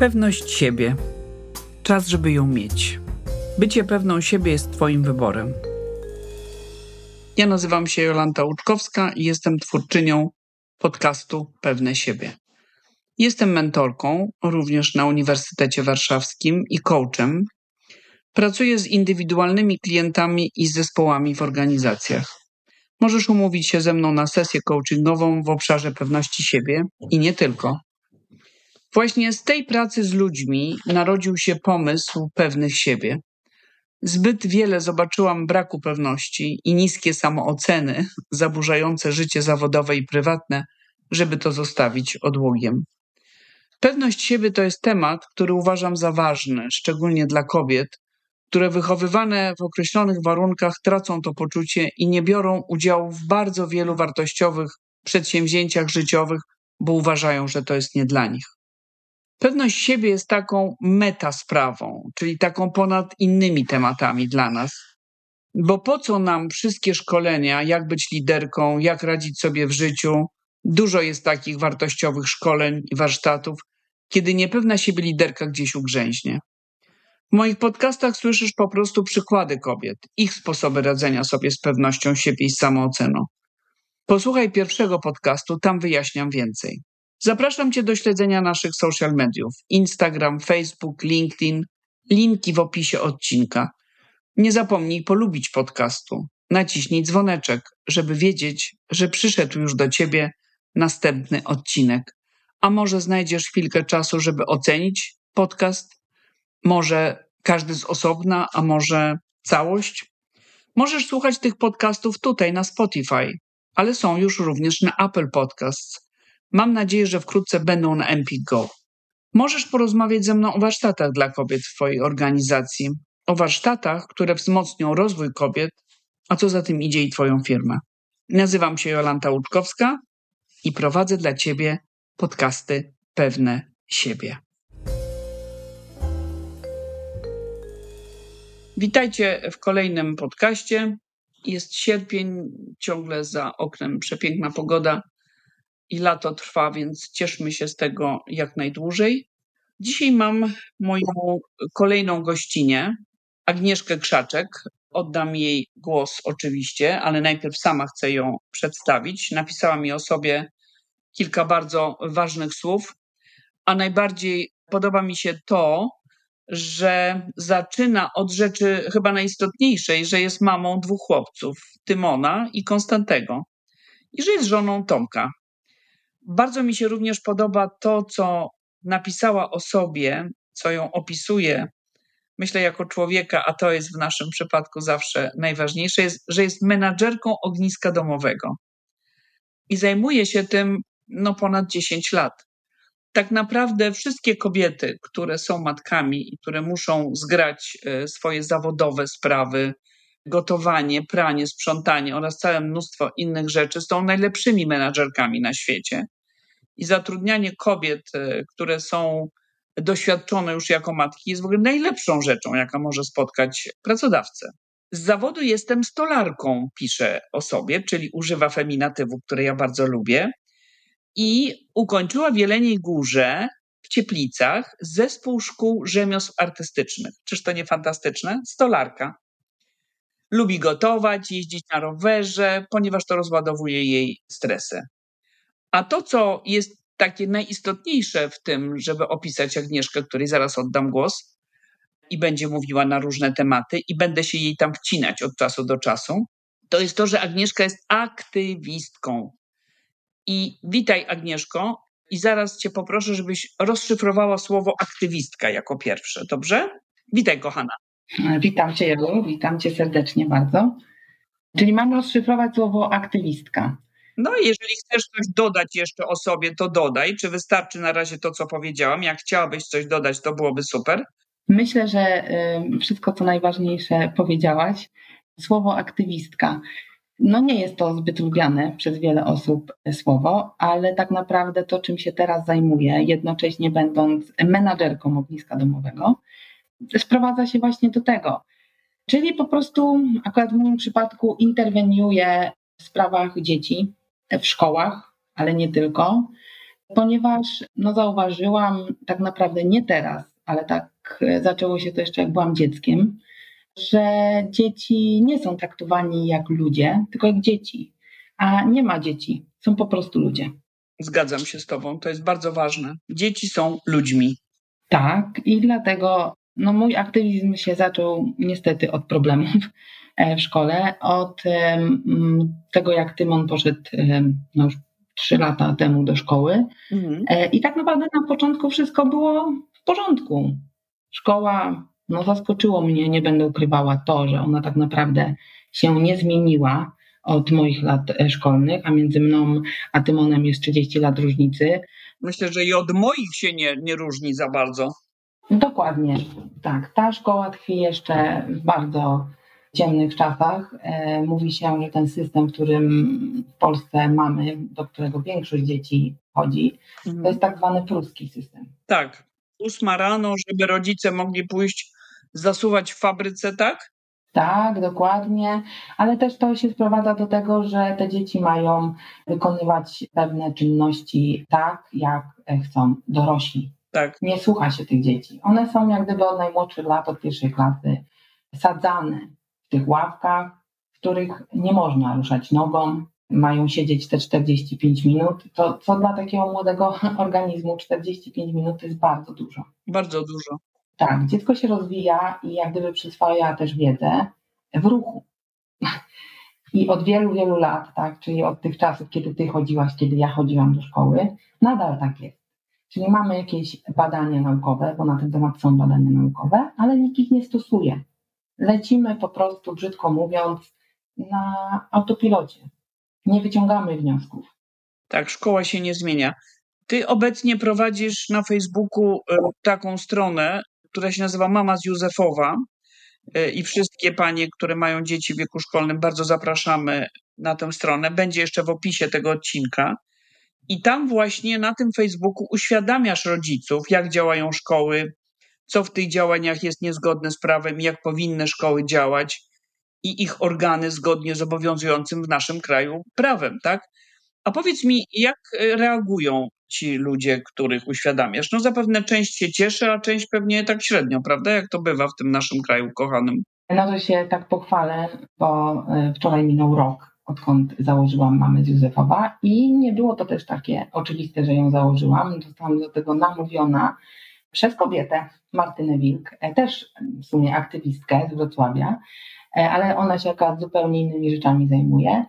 Pewność siebie. Czas, żeby ją mieć. Bycie pewną siebie jest Twoim wyborem. Ja nazywam się Jolanta Łuczkowska i jestem twórczynią podcastu Pewne siebie. Jestem mentorką również na Uniwersytecie Warszawskim i coachem. Pracuję z indywidualnymi klientami i zespołami w organizacjach. Możesz umówić się ze mną na sesję coachingową w obszarze pewności siebie i nie tylko. Właśnie z tej pracy z ludźmi narodził się pomysł pewnych siebie. Zbyt wiele zobaczyłam braku pewności i niskie samooceny, zaburzające życie zawodowe i prywatne, żeby to zostawić odłogiem. Pewność siebie to jest temat, który uważam za ważny, szczególnie dla kobiet, które wychowywane w określonych warunkach tracą to poczucie i nie biorą udziału w bardzo wielu wartościowych przedsięwzięciach życiowych, bo uważają, że to jest nie dla nich. Pewność siebie jest taką metasprawą, czyli taką ponad innymi tematami dla nas. Bo po co nam wszystkie szkolenia, jak być liderką, jak radzić sobie w życiu? Dużo jest takich wartościowych szkoleń i warsztatów, kiedy niepewna siebie liderka gdzieś ugrzęźnie. W moich podcastach słyszysz po prostu przykłady kobiet, ich sposoby radzenia sobie z pewnością siebie i samooceną. Posłuchaj pierwszego podcastu, tam wyjaśniam więcej. Zapraszam Cię do śledzenia naszych social mediów: Instagram, Facebook, LinkedIn, linki w opisie odcinka. Nie zapomnij polubić podcastu. Naciśnij dzwoneczek, żeby wiedzieć, że przyszedł już do Ciebie następny odcinek. A może znajdziesz chwilkę czasu, żeby ocenić podcast? Może każdy z osobna, a może całość? Możesz słuchać tych podcastów tutaj na Spotify, ale są już również na Apple Podcasts Mam nadzieję, że wkrótce będą na Empik Go. Możesz porozmawiać ze mną o warsztatach dla kobiet w Twojej organizacji, o warsztatach, które wzmocnią rozwój kobiet, a co za tym idzie i Twoją firmę. Nazywam się Jolanta Łuczkowska i prowadzę dla Ciebie podcasty Pewne Siebie. Witajcie w kolejnym podcaście. Jest sierpień, ciągle za oknem przepiękna pogoda i lato trwa, więc cieszmy się z tego jak najdłużej. Dzisiaj mam moją kolejną gościnę, Agnieszkę Krzaczek. Oddam jej głos oczywiście, ale najpierw sama chcę ją przedstawić. Napisała mi o sobie kilka bardzo ważnych słów, a najbardziej podoba mi się to, że zaczyna od rzeczy chyba najistotniejszej, że jest mamą dwóch chłopców, Tymona i Konstantego, i że jest żoną Tomka. Bardzo mi się również podoba to, co napisała o sobie, co ją opisuje, myślę, jako człowieka, a to jest w naszym przypadku zawsze najważniejsze, jest, że jest menadżerką ogniska domowego i zajmuje się tym no, ponad 10 lat. Tak naprawdę wszystkie kobiety, które są matkami i które muszą zgrać e, swoje zawodowe sprawy, gotowanie, pranie, sprzątanie oraz całe mnóstwo innych rzeczy są najlepszymi menadżerkami na świecie. I zatrudnianie kobiet, e, które są doświadczone już jako matki, jest w ogóle najlepszą rzeczą, jaka może spotkać pracodawcę. Z zawodu jestem stolarką, pisze o sobie, czyli używa feminatywu, które ja bardzo lubię. I ukończyła w Jeleniej Górze w Cieplicach zespół szkół rzemiosł artystycznych. Czyż to nie fantastyczne? Stolarka. Lubi gotować, jeździć na rowerze, ponieważ to rozładowuje jej stresy. A to, co jest takie najistotniejsze w tym, żeby opisać Agnieszkę, której zaraz oddam głos i będzie mówiła na różne tematy i będę się jej tam wcinać od czasu do czasu, to jest to, że Agnieszka jest aktywistką. I witaj, Agnieszko, i zaraz Cię poproszę, żebyś rozszyfrowała słowo aktywistka jako pierwsze, dobrze? Witaj, kochana. Witam Cię, Jelu, witam Cię serdecznie bardzo. Czyli mam rozszyfrować słowo aktywistka. No, jeżeli chcesz coś dodać jeszcze o sobie, to dodaj. Czy wystarczy na razie to, co powiedziałam? Jak chciałabyś coś dodać, to byłoby super. Myślę, że wszystko, co najważniejsze powiedziałaś. Słowo aktywistka. No nie jest to zbyt lubiane przez wiele osób słowo, ale tak naprawdę to, czym się teraz zajmuję, jednocześnie będąc menadżerką ogniska domowego, sprowadza się właśnie do tego. Czyli po prostu, akurat w moim przypadku, interweniuję w sprawach dzieci, w szkołach, ale nie tylko. ponieważ no, zauważyłam tak naprawdę nie teraz, ale tak e, zaczęło się to jeszcze jak byłam dzieckiem, że dzieci nie są traktowani jak ludzie, tylko jak dzieci. A nie ma dzieci, są po prostu ludzie. Zgadzam się z Tobą, to jest bardzo ważne. Dzieci są ludźmi. Tak, i dlatego no, mój aktywizm się zaczął niestety od problemów e, w szkole, od tego, jak Tymon poszedł no już trzy lata temu do szkoły. Mhm. E, I tak naprawdę na początku wszystko było w porządku. Szkoła, no zaskoczyło mnie, nie będę ukrywała to, że ona tak naprawdę się nie zmieniła od moich lat e, szkolnych, a między mną a Tymonem jest 30 lat różnicy. Myślę, że i od moich się nie, nie różni za bardzo. Dokładnie, tak. Ta szkoła tkwi jeszcze w bardzo ciemnych czasach. E, mówi się, że ten system, w którym w Polsce mamy, do którego większość dzieci chodzi, to jest tak zwany pruski system. Tak. Ósma rano, żeby rodzice mogli pójść zasuwać w fabryce, tak? Tak, dokładnie, ale też to się sprowadza do tego, że te dzieci mają wykonywać pewne czynności tak, jak chcą dorośli. Tak. Nie słucha się tych dzieci. One są jak gdyby od najmłodszych lat, od pierwszej klasy, sadzane w tych ławkach, w których nie można ruszać nogą, mają siedzieć te 45 minut, to co dla takiego młodego organizmu 45 minut to jest bardzo dużo. Bardzo dużo. Tak, dziecko się rozwija i jak gdyby przyswaja też wiedzę w ruchu. I od wielu, wielu lat, tak, czyli od tych czasów, kiedy ty chodziłaś, kiedy ja chodziłam do szkoły, nadal tak jest. Czyli mamy jakieś badania naukowe, bo na ten temat są badania naukowe, ale nikt ich nie stosuje. Lecimy po prostu, brzydko mówiąc, na autopilocie. Nie wyciągamy wniosków. Tak, szkoła się nie zmienia. Ty obecnie prowadzisz na Facebooku e, taką stronę, która się nazywa Mama z Józefowa. E, I wszystkie panie, które mają dzieci w wieku szkolnym, bardzo zapraszamy na tę stronę. Będzie jeszcze w opisie tego odcinka. I tam właśnie na tym Facebooku uświadamiasz rodziców, jak działają szkoły, co w tych działaniach jest niezgodne z prawem, jak powinny szkoły działać i ich organy zgodnie z obowiązującym w naszym kraju prawem, tak? A powiedz mi, jak reagują ci ludzie, których uświadamiasz? No zapewne część się cieszy, a część pewnie tak średnio, prawda? Jak to bywa w tym naszym kraju kochanym. To się tak pochwalę, bo e, wczoraj minął rok, odkąd założyłam mamę z Józefowa i nie było to też takie oczywiste, że ją założyłam. Zostałam do tego namówiona przez kobietę, Martynę Wilk, e, też w sumie aktywistkę z Wrocławia, e, ale ona się akurat zupełnie innymi rzeczami zajmuje.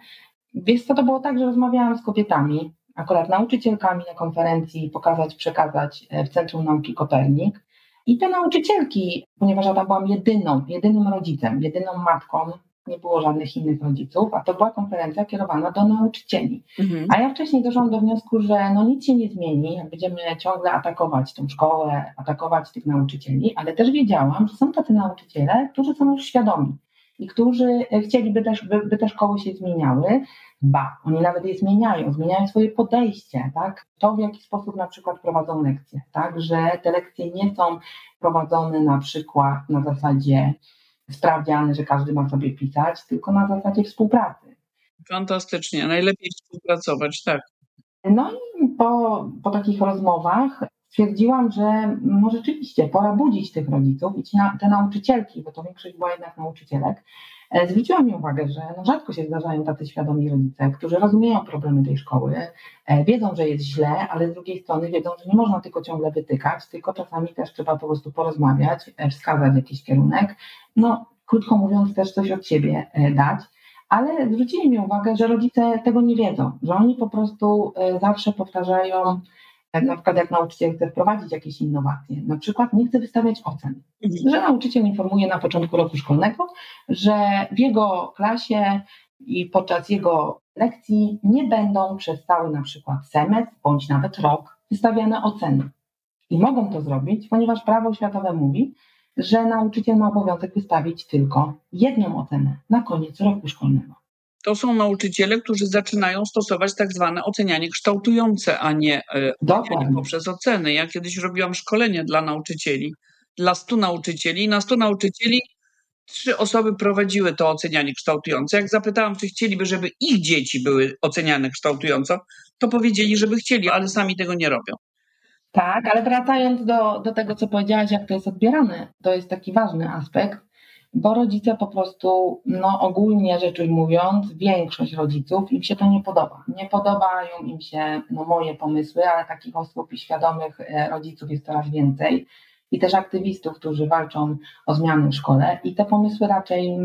Wiesz co, to było tak, że rozmawiałam z kobietami, akurat nauczycielkami na konferencji Pokazać, Przekazać e, w Centrum Nauki Kopernik. I te nauczycielki, ponieważ ja tam byłam jedyną, jedynym rodzicem, jedyną matką, nie było żadnych innych rodziców, a to była konferencja kierowana do nauczycieli. Mhm. A ja wcześniej doszłam do wniosku, że no nic się nie zmieni, jak będziemy ciągle atakować tą szkołę, atakować tych nauczycieli, ale też wiedziałam, że są tacy nauczyciele, którzy są już świadomi i którzy chcieliby też, by, by te szkoły się zmieniały. Ba, oni nawet je zmieniają, zmieniają swoje podejście, tak? To w jaki sposób na przykład prowadzą lekcje, tak? Że te lekcje nie są prowadzone na przykład na zasadzie sprawdziany, że każdy ma sobie pisać, tylko na zasadzie współpracy. Fantastycznie, najlepiej współpracować, tak. No i po, po takich rozmowach stwierdziłam, że no rzeczywiście pora budzić tych rodziców i te nauczycielki, bo to większość była jednak nauczycielek, e, zwróciłam mi uwagę, że no rzadko się zdarzają tacy świadomi rodzice, którzy rozumieją problemy tej szkoły, e, wiedzą, że jest źle, ale z drugiej strony wiedzą, że nie można tylko ciągle wytykać, tylko czasami też trzeba po prostu porozmawiać, e, wskazać jakiś kierunek, no krótko mówiąc też coś od siebie dać. Ale zwrócili mi uwagę, że rodzice tego nie wiedzą, że oni po prostu zawsze powtarzają tak na przykład jak nauczyciel chce wprowadzić jakieś innowacje, na przykład nie chce wystawiać ocen, mhm. że nauczyciel informuje na początku roku szkolnego, że w jego klasie i podczas jego lekcji nie będą przez cały na przykład semestr bądź nawet rok wystawiane oceny. I mogą to zrobić, ponieważ prawo oświatowe mówi, że nauczyciel ma obowiązek wystawić tylko jedną ocenę na koniec roku szkolnego to są nauczyciele, którzy zaczynają stosować tak zwane ocenianie kształtujące, a nie e, ocenianie poprzez oceny. Ja kiedyś robiłam szkolenie dla nauczycieli, dla stu nauczycieli. Na stu nauczycieli trzy osoby prowadziły to ocenianie kształtujące. Jak zapytałam, czy chcieliby, żeby ich dzieci były oceniane kształtująco, to powiedzieli, żeby chcieli, ale sami tego nie robią. Tak, ale wracając do, do tego, co powiedziałaś, jak to jest odbierane, to jest taki ważny aspekt, bo rodzice po prostu, no ogólnie rzecz ujmując, większość rodziców im się to nie podoba. Nie podobają im się no, moje pomysły, ale takich osób i świadomych e, rodziców jest coraz więcej. I też aktywistów, którzy walczą o zmiany w szkole, i te pomysły raczej,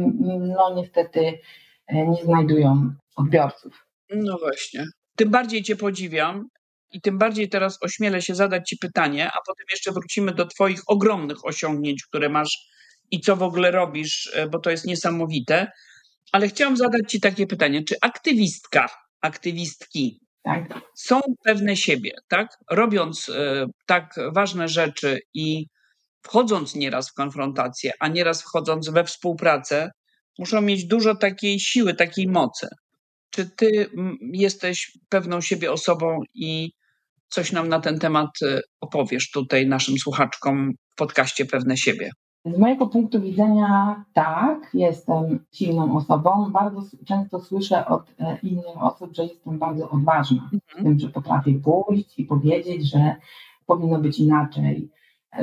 no niestety, e, nie znajdują odbiorców. No właśnie. Tym bardziej Cię podziwiam i tym bardziej teraz ośmielę się zadać Ci pytanie, a potem jeszcze wrócimy do Twoich ogromnych osiągnięć, które masz i co w ogóle robisz, e, bo to jest niesamowite. Ale chciałam zadać Ci takie pytanie: czy aktywistka, aktywistki tak. są pewne siebie, tak? Robiąc e, tak ważne rzeczy i wchodząc nieraz w konfrontację, a nieraz wchodząc we współpracę, muszą mieć dużo takiej siły, takiej mocy. Czy ty jesteś pewną siebie osobą i coś nam na ten temat e, opowiesz tutaj naszym słuchaczkom w podcaście Pewne siebie? Z mojego punktu widzenia, tak, jestem silną osobą. Bardzo często słyszę od e, innych osób, że jestem bardzo odważna, mhm. w tym, że potrafię pójść i powiedzieć, że powinno być inaczej,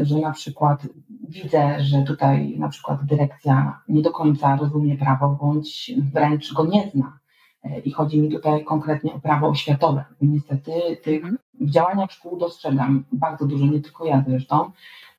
że na przykład widzę, że tutaj na przykład dyrekcja nie do końca rozumie prawo, bądź wręcz go nie zna. E, I chodzi mi tutaj konkretnie o prawo oświatowe. Niestety tych mhm. w działaniach szkół dostrzegam bardzo dużo, nie tylko ja zresztą,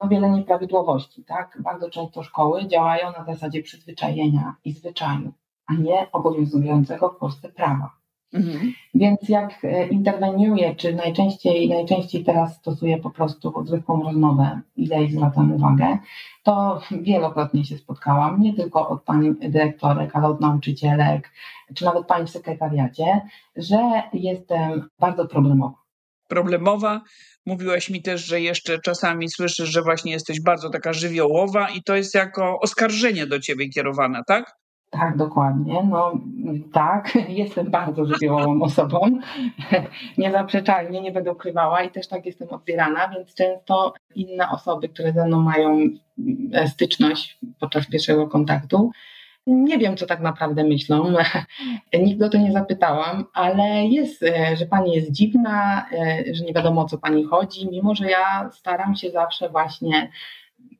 no wiele nieprawidłowości. Tak? Bardzo często szkoły działają na zasadzie przyzwyczajenia i zwyczaju, a nie obowiązującego w Polsce prawa. Mhm. Więc jak e, interweniuję, czy najczęściej, najczęściej teraz stosuję po prostu zwykłą rozmowę i daję zwracam uwagę, to wielokrotnie się spotkałam, nie tylko od pani dyrektorek, ale od nauczycielek, czy nawet pani w sekretariacie, że jestem bardzo problemowa. Problemowa. Mówiłaś mi też, że jeszcze czasami słyszysz, że właśnie jesteś bardzo taka żywiołowa i to jest jako oskarżenie do ciebie kierowane, tak? Tak, dokładnie. No tak, jestem bardzo żywiołową osobą. Niezaprzeczalnie, nie będę ukrywała i też tak jestem odbierana, więc często inne osoby, które ze mną mają styczność podczas pierwszego kontaktu, nie wiem, co tak naprawdę myślą. Nigdy o to nie zapytałam, ale jest, e, że pani jest dziwna, e, że nie wiadomo o co pani chodzi, mimo że ja staram się zawsze właśnie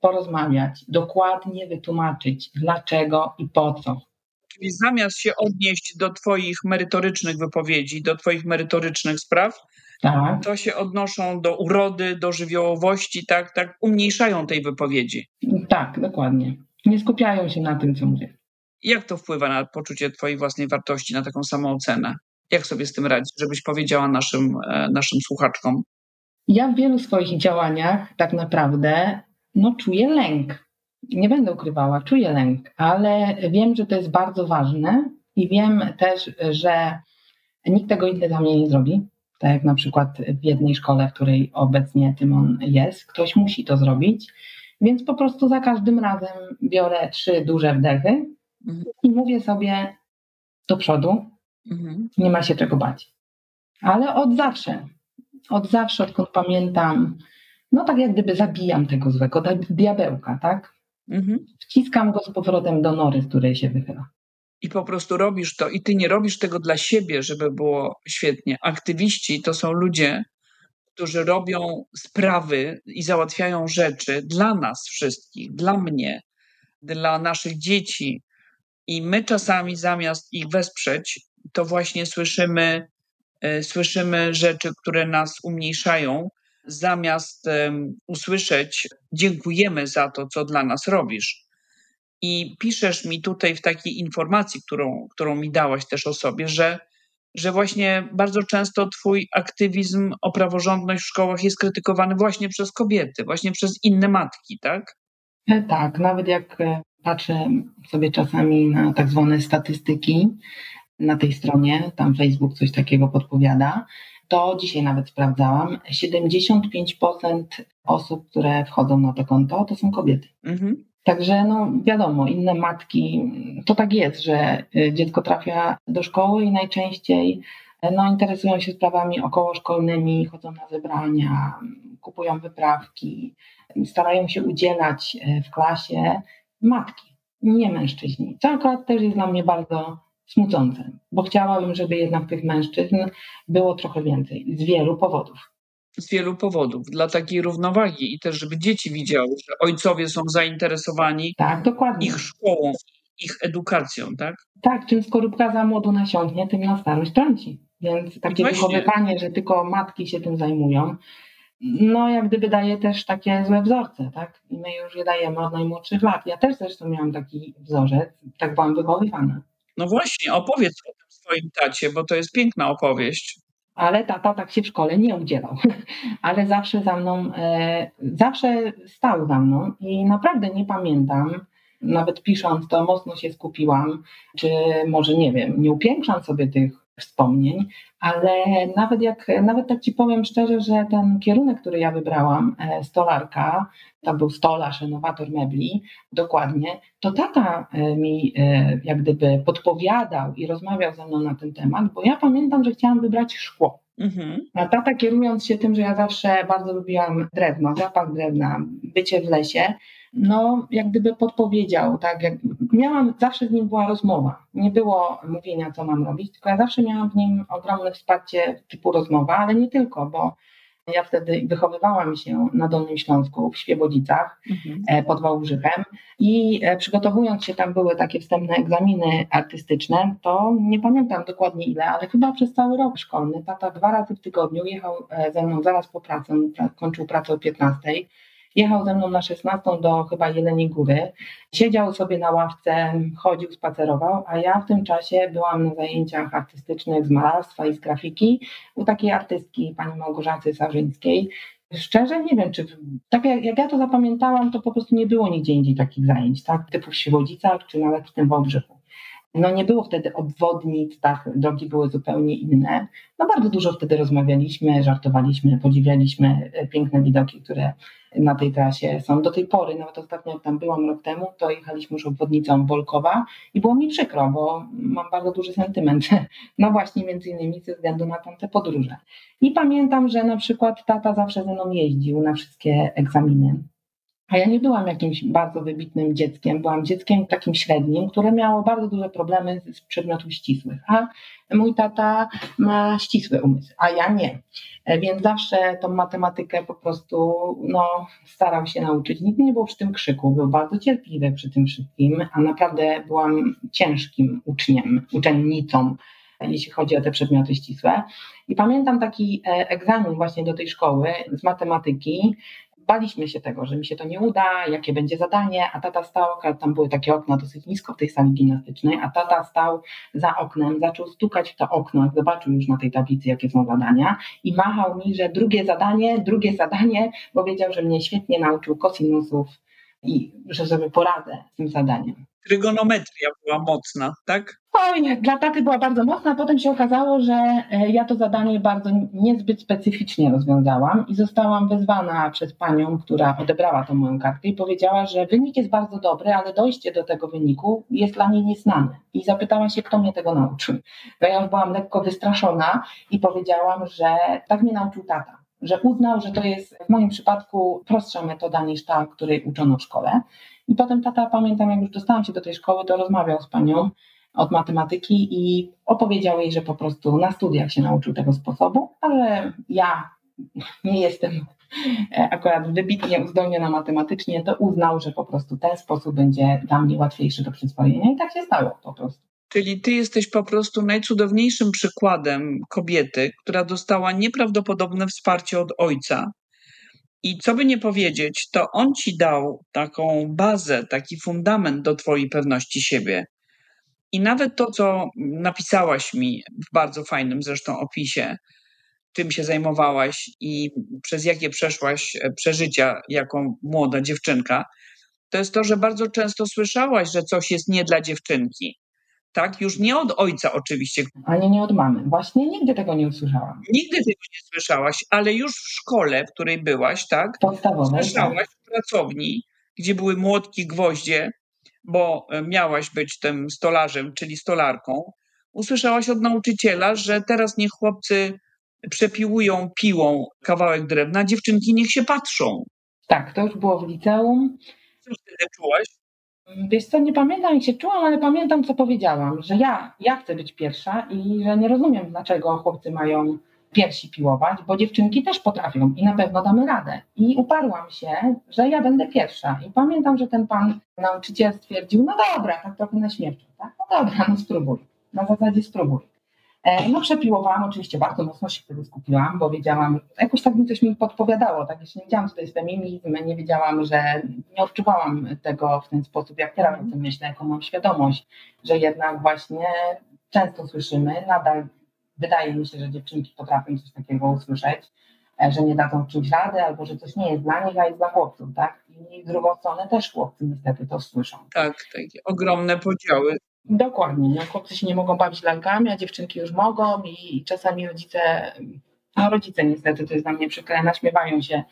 porozmawiać, dokładnie wytłumaczyć dlaczego i po co. Czyli zamiast się odnieść do Twoich merytorycznych wypowiedzi, do Twoich merytorycznych spraw, tak. to się odnoszą do urody, do żywiołowości, tak, tak umniejszają tej wypowiedzi. Tak, dokładnie. Nie skupiają się na tym, co mówię. Jak to wpływa na poczucie Twojej własnej wartości, na taką samoocenę? Jak sobie z tym radzić, żebyś powiedziała naszym, e, naszym słuchaczkom? Ja w wielu swoich działaniach tak naprawdę no, czuję lęk. Nie będę ukrywała, czuję lęk, ale wiem, że to jest bardzo ważne i wiem też, że nikt tego inny za mnie nie zrobi. Tak jak na przykład w jednej szkole, w której obecnie Tymon jest, ktoś musi to zrobić. Więc po prostu za każdym razem biorę trzy duże wdechy mhm. i mówię sobie do przodu, mhm. nie ma się czego bać. Ale od zawsze, od zawsze, odkąd pamiętam, no tak jak gdyby zabijam tego złego diabełka, tak? Mhm. Wciskam go z powrotem do nory, z której się wychyla. I po prostu robisz to, i ty nie robisz tego dla siebie, żeby było świetnie. Aktywiści to są ludzie, którzy robią sprawy i załatwiają rzeczy dla nas wszystkich, dla mnie, dla naszych dzieci. I my czasami zamiast ich wesprzeć, to właśnie słyszymy, y, słyszymy rzeczy, które nas umniejszają, zamiast usłyszeć dziękujemy za to, co dla nas robisz. I piszesz mi tutaj w takiej informacji, którą, którą mi dałaś też o sobie, że, że właśnie bardzo często Twój aktywizm o praworządność w szkołach jest krytykowany właśnie przez kobiety, właśnie przez inne matki, tak? E, tak, nawet jak e, patrzę sobie czasami na tak zwane statystyki na tej stronie, tam Facebook coś takiego podpowiada, to dzisiaj nawet sprawdzałam, 75% osób, które wchodzą na to konto, to są kobiety. Mhm. Także no wiadomo, inne matki, to tak jest, że y, dziecko trafia do szkoły i najczęściej no, interesują się sprawami okołoszkolnymi, chodzą na zebrania, kupują wyprawki, starają się udzielać y, w klasie matki. nie mężczyźni. Co akurat też jest dla mnie bardzo smucące, bo chciałabym, żeby jednak tych mężczyzn było trochę więcej z wielu powodów. Z wielu powodów, dla takiej równowagi i też, żeby dzieci widziały, że ojcowie są zainteresowani Tak, ich szkołą, ich edukacją, tak? Tak, czym skorupka za młodu nasiąknie, tym na starość trąci. Więc takie Właśnie. wychowywanie, że tylko matki się tym zajmują, no jak gdyby daje też takie złe wzorce, tak? I my już je dajemy od najmłodszych lat. Ja też zresztą miałam taki wzorzec, tak byłam wychowywana. No właśnie, opowiedz o tym swoim tacie, bo to jest piękna opowieść. Ale tata tak się w szkole nie udzielał. Ale zawsze za mną, e, zawsze stał za mną i naprawdę nie pamiętam, nawet pisząc to mocno się skupiłam, czy może nie wiem, nie upiększam sobie tych wspomnień, ale nawet jak, nawet tak ci powiem szczerze, że ten kierunek, który ja wybrałam, e, stolarka, to był stolarz, renowator mebli, dokładnie, to tata e, mi e, jak gdyby podpowiadał i rozmawiał ze mną na ten temat, bo ja pamiętam, że chciałam wybrać szkło. Mhm. A tata kierując się tym, że ja zawsze bardzo lubiłam drewno, zapach drewna, bycie w lesie, no jak gdyby podpowiedział, tak, jak, miałam, zawsze z nim była rozmowa, nie było mówienia, co mam robić, tylko ja zawsze miałam w nim ogromne wsparcie typu rozmowa, ale nie tylko, bo ja wtedy wychowywałam się na Dolnym Śląsku, w Świebodzicach, Mhm. e, pod Wałbrzychem i e, przygotowując się, tam były takie wstępne egzaminy artystyczne, to nie pamiętam dokładnie ile, ale chyba przez cały rok szkolny. Tata dwa razy w tygodniu jechał e, ze mną zaraz po pracy, kończył pracę o 15, jechał ze mną na 16 do chyba Jeleniej Góry, siedział sobie na ławce, chodził, spacerował, a ja w tym czasie byłam na zajęciach artystycznych z malarstwa i z grafiki u takiej artystki, pani Małgorzaty Sarzyńskiej, Szczerze nie wiem, czy tak jak, jak ja to zapamiętałam, to po prostu nie było nigdzie indziej takich zajęć, tak? Typu w Świebodzicach, czy nawet w tym. No nie było wtedy obwodnic, tak, drogi były zupełnie inne. No bardzo dużo wtedy rozmawialiśmy, żartowaliśmy, podziwialiśmy e, piękne widoki, które na tej trasie są do tej pory. Nawet ostatnio jak tam byłam rok temu, to jechaliśmy już obwodnicą Wolkowa i było mi przykro, bo mam bardzo duży sentyment. No właśnie między innymi ze względu na tamte podróże. I pamiętam, że na przykład tata zawsze ze mną jeździł na wszystkie egzaminy. A ja nie byłam jakimś bardzo wybitnym dzieckiem, byłam dzieckiem takim średnim, które miało bardzo duże problemy z przedmiotów ścisłych. A mój tata ma ścisły umysł, a ja nie. E, Więc zawsze tą matematykę po prostu no, starał się nauczyć. Nigdy nie było przy tym krzyku, był bardzo cierpliwy przy tym wszystkim, a naprawdę byłam ciężkim uczniem, uczennicą, jeśli chodzi o te przedmioty ścisłe. I pamiętam taki e, egzamin właśnie do tej szkoły z matematyki. Baliśmy się tego, że mi się to nie uda, jakie będzie zadanie, a tata stał, tam były takie okna dosyć nisko w tej sali gimnastycznej, a tata stał za oknem, zaczął stukać w to okno, jak zobaczył już na tej tablicy, jakie są zadania i machał mi, że drugie zadanie, drugie zadanie, bo wiedział, że mnie świetnie nauczył kosinusów i że sobie poradzę z tym zadaniem. Trygonometria była mocna, tak? Oj, dla taty była bardzo mocna. Potem się okazało, że e, ja to zadanie bardzo niezbyt specyficznie rozwiązałam i zostałam wezwana przez panią, która odebrała tą moją kartkę i powiedziała, że wynik jest bardzo dobry, ale dojście do tego wyniku jest dla niej nieznane. I zapytała się, kto mnie tego nauczył. To ja już byłam lekko wystraszona i powiedziałam, że tak mnie nauczył tata. Że uznał, że to jest w moim przypadku prostsza metoda niż ta, której uczono w szkole. I potem tata, pamiętam, jak już dostałam się do tej szkoły, to rozmawiał z panią od matematyki i opowiedział jej, że po prostu na studiach się nauczył tego sposobu, ale ja nie jestem akurat wybitnie uzdolniona matematycznie, to uznał, że po prostu ten sposób będzie dla mnie łatwiejszy do przyswojenia i tak się stało po prostu. Czyli ty jesteś po prostu najcudowniejszym przykładem kobiety, która dostała nieprawdopodobne wsparcie od ojca. I co by nie powiedzieć, to on ci dał taką bazę, taki fundament do twojej pewności siebie. I nawet to, co napisałaś mi w bardzo fajnym zresztą opisie, czym się zajmowałaś i przez jakie przeszłaś e, przeżycia jako młoda dziewczynka, to jest to, że bardzo często słyszałaś, że coś jest nie dla dziewczynki. Tak, już nie od ojca oczywiście, Ani nie od mamy. Właśnie nigdy tego nie usłyszałam. nigdy tego nie słyszałaś, ale już w szkole, w której byłaś, tak, Podstawowej. tak. słyszałaś w pracowni, gdzie były młotki, gwoździe, bo e, miałaś być tym stolarzem, czyli stolarką. Usłyszałaś od nauczyciela, że teraz niech chłopcy przepiłują piłą kawałek drewna, dziewczynki niech się patrzą. Tak, to już było w liceum. Co wtedy czułaś? Wiesz co, nie pamiętam jak się czułam, ale pamiętam co powiedziałam, że ja, ja chcę być pierwsza i że nie rozumiem dlaczego chłopcy mają piersi piłować, bo dziewczynki też potrafią i na pewno damy radę. I uparłam się, że ja będę pierwsza. I pamiętam, że ten pan nauczyciel stwierdził, no dobra, tak trochę na śmierci, tak? No dobra, no spróbuj. Na zasadzie spróbuj. E, No przepiłowałam, oczywiście bardzo mocno się wtedy skupiłam, bo wiedziałam, jakoś tak mi coś mi podpowiadało, tak jeszcze nie wiedziałam, co to jest feminizm, nie wiedziałam, że nie odczuwałam tego w ten sposób, jak teraz o tym myślę, jaką mam świadomość, że jednak właśnie często słyszymy, nadal wydaje mi się, że dziewczynki potrafią coś takiego usłyszeć, e, że nie dadzą czymś rady, albo że coś nie jest dla nich, a jest dla chłopców, tak? I w drugą stronę też chłopcy niestety to słyszą. Tak, takie ogromne podziały. Dokładnie. No, chłopcy się nie mogą bawić lalkami, a dziewczynki już mogą i czasami rodzice, no rodzice niestety, to jest dla mnie przykre, naśmiewają się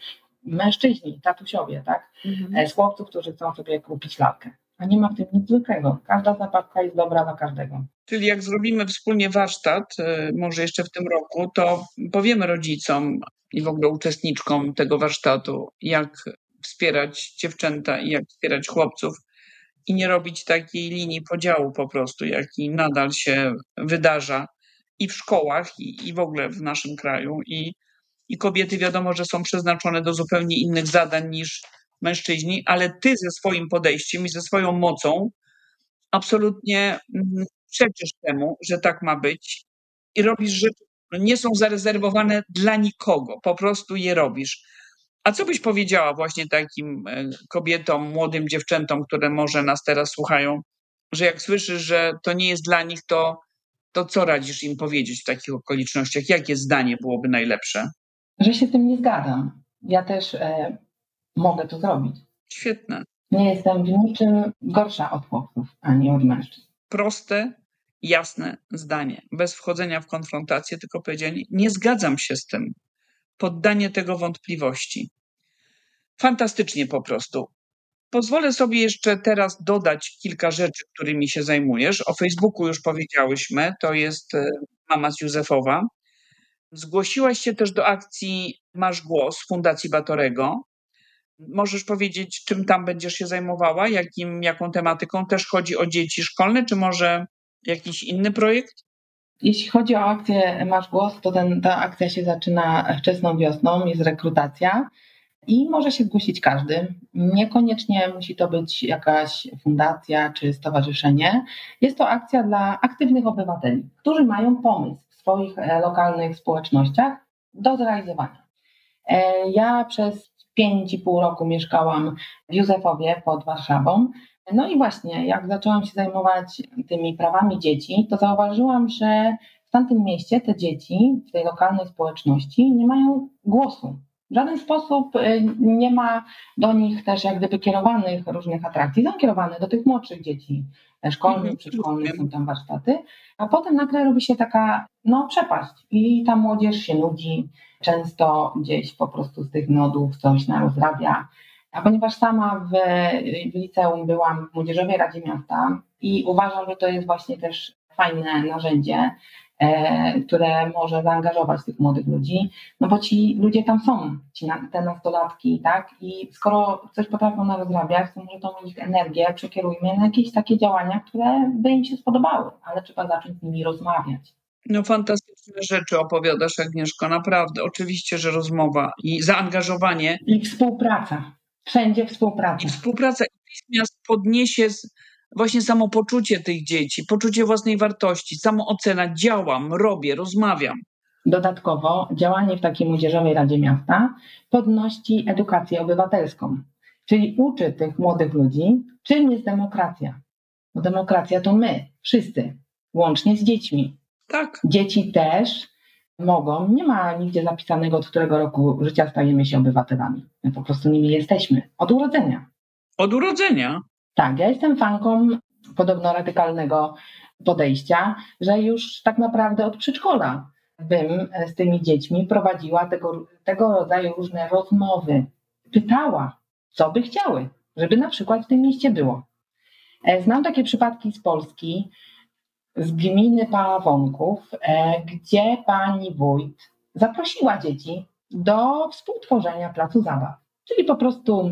mężczyźni, tatusiowie, tak? E, Z chłopców, którzy chcą sobie kupić lalkę. A nie ma w tym nic złego. Każda zabawka jest dobra dla każdego. Czyli jak zrobimy wspólnie warsztat, y, może jeszcze w tym roku, to powiemy rodzicom i w ogóle uczestniczkom tego warsztatu, jak wspierać dziewczęta i jak wspierać chłopców i nie robić takiej linii podziału po prostu, jaki nadal się wydarza i w szkołach, i, i w ogóle w naszym kraju. I, I kobiety wiadomo, że są przeznaczone do zupełnie innych zadań niż mężczyźni, ale ty ze swoim podejściem i ze swoją mocą absolutnie mm, przeczysz temu, że tak ma być i robisz rzeczy, które nie są zarezerwowane dla nikogo, po prostu je robisz. A co byś powiedziała właśnie takim e, kobietom, młodym dziewczętom, które może nas teraz słuchają, że jak słyszysz, że to nie jest dla nich, to, to co radzisz im powiedzieć w takich okolicznościach? Jakie zdanie byłoby najlepsze? Że się z tym nie zgadzam. Ja też e, mogę to zrobić. Świetne. Nie jestem w niczym gorsza od chłopców, ani od mężczyzn. Proste, jasne zdanie, bez wchodzenia w konfrontację, tylko powiedzianie: Nie zgadzam się z tym. Poddanie tego wątpliwości. Fantastycznie po prostu. Pozwolę sobie jeszcze teraz dodać kilka rzeczy, którymi się zajmujesz. O Facebooku już powiedziałyśmy, to jest e, mama z Józefowa. Zgłosiłaś się też do akcji Masz Głos Fundacji Batorego. Możesz powiedzieć, czym tam będziesz się zajmowała, jakim, jaką tematyką? Też chodzi o dzieci szkolne, czy może jakiś inny projekt? Jeśli chodzi o akcję Masz Głos, to ten, ta akcja się zaczyna wczesną wiosną, jest rekrutacja i może się zgłosić każdy. Niekoniecznie musi to być jakaś fundacja czy stowarzyszenie. Jest to akcja dla aktywnych obywateli, którzy mają pomysł w swoich e, lokalnych społecznościach do zrealizowania. E, Ja przez 5,5 roku mieszkałam w Józefowie pod Warszawą. No i właśnie, jak zaczęłam się zajmować tymi prawami dzieci, to zauważyłam, że w tamtym mieście te dzieci w tej lokalnej społeczności nie mają głosu. W żaden sposób y, nie ma do nich też jak gdyby kierowanych różnych atrakcji. Są kierowane do tych młodszych dzieci e, szkolnych, Mhm, przedszkolnych, są tam warsztaty, a potem nagle robi się taka no, przepaść i ta młodzież się nudzi, często gdzieś po prostu z tych nodów coś narozrabia. A ponieważ sama w, w liceum byłam w Młodzieżowej Radzie Miasta i uważam, że to jest właśnie też fajne narzędzie, które może zaangażować tych młodych ludzi, no bo ci ludzie tam są, ci na, te nastolatki, tak? I skoro coś potrafią narozrabiać, to może tą ich energię przekierujmy na jakieś takie działania, które by im się spodobały, ale trzeba zacząć z nimi rozmawiać. No fantastyczne rzeczy opowiadasz, Agnieszko, naprawdę. Oczywiście, że rozmowa i zaangażowanie I współpraca. Wszędzie współpraca. i współpraca natychmiast podniesie właśnie samopoczucie tych dzieci, poczucie własnej wartości, samoocena, działam, robię, rozmawiam. Dodatkowo działanie w takiej młodzieżowej Radzie Miasta podnosi edukację obywatelską, czyli uczy tych młodych ludzi, czym jest demokracja. Bo demokracja to my, wszyscy, łącznie z dziećmi. Tak, Dzieci też mogą, nie ma nigdzie zapisanego, od którego roku życia stajemy się obywatelami. My po prostu nimi jesteśmy, od urodzenia. od urodzenia. Tak, ja jestem fanką podobno radykalnego podejścia, że już tak naprawdę od przedszkola bym z tymi dziećmi prowadziła tego, tego rodzaju różne rozmowy. Pytała, co by chciały, żeby na przykład w tym mieście było. E, Znam takie przypadki z Polski, z gminy Paławonków, e, gdzie pani wójt zaprosiła dzieci do współtworzenia placu zabaw. Czyli po prostu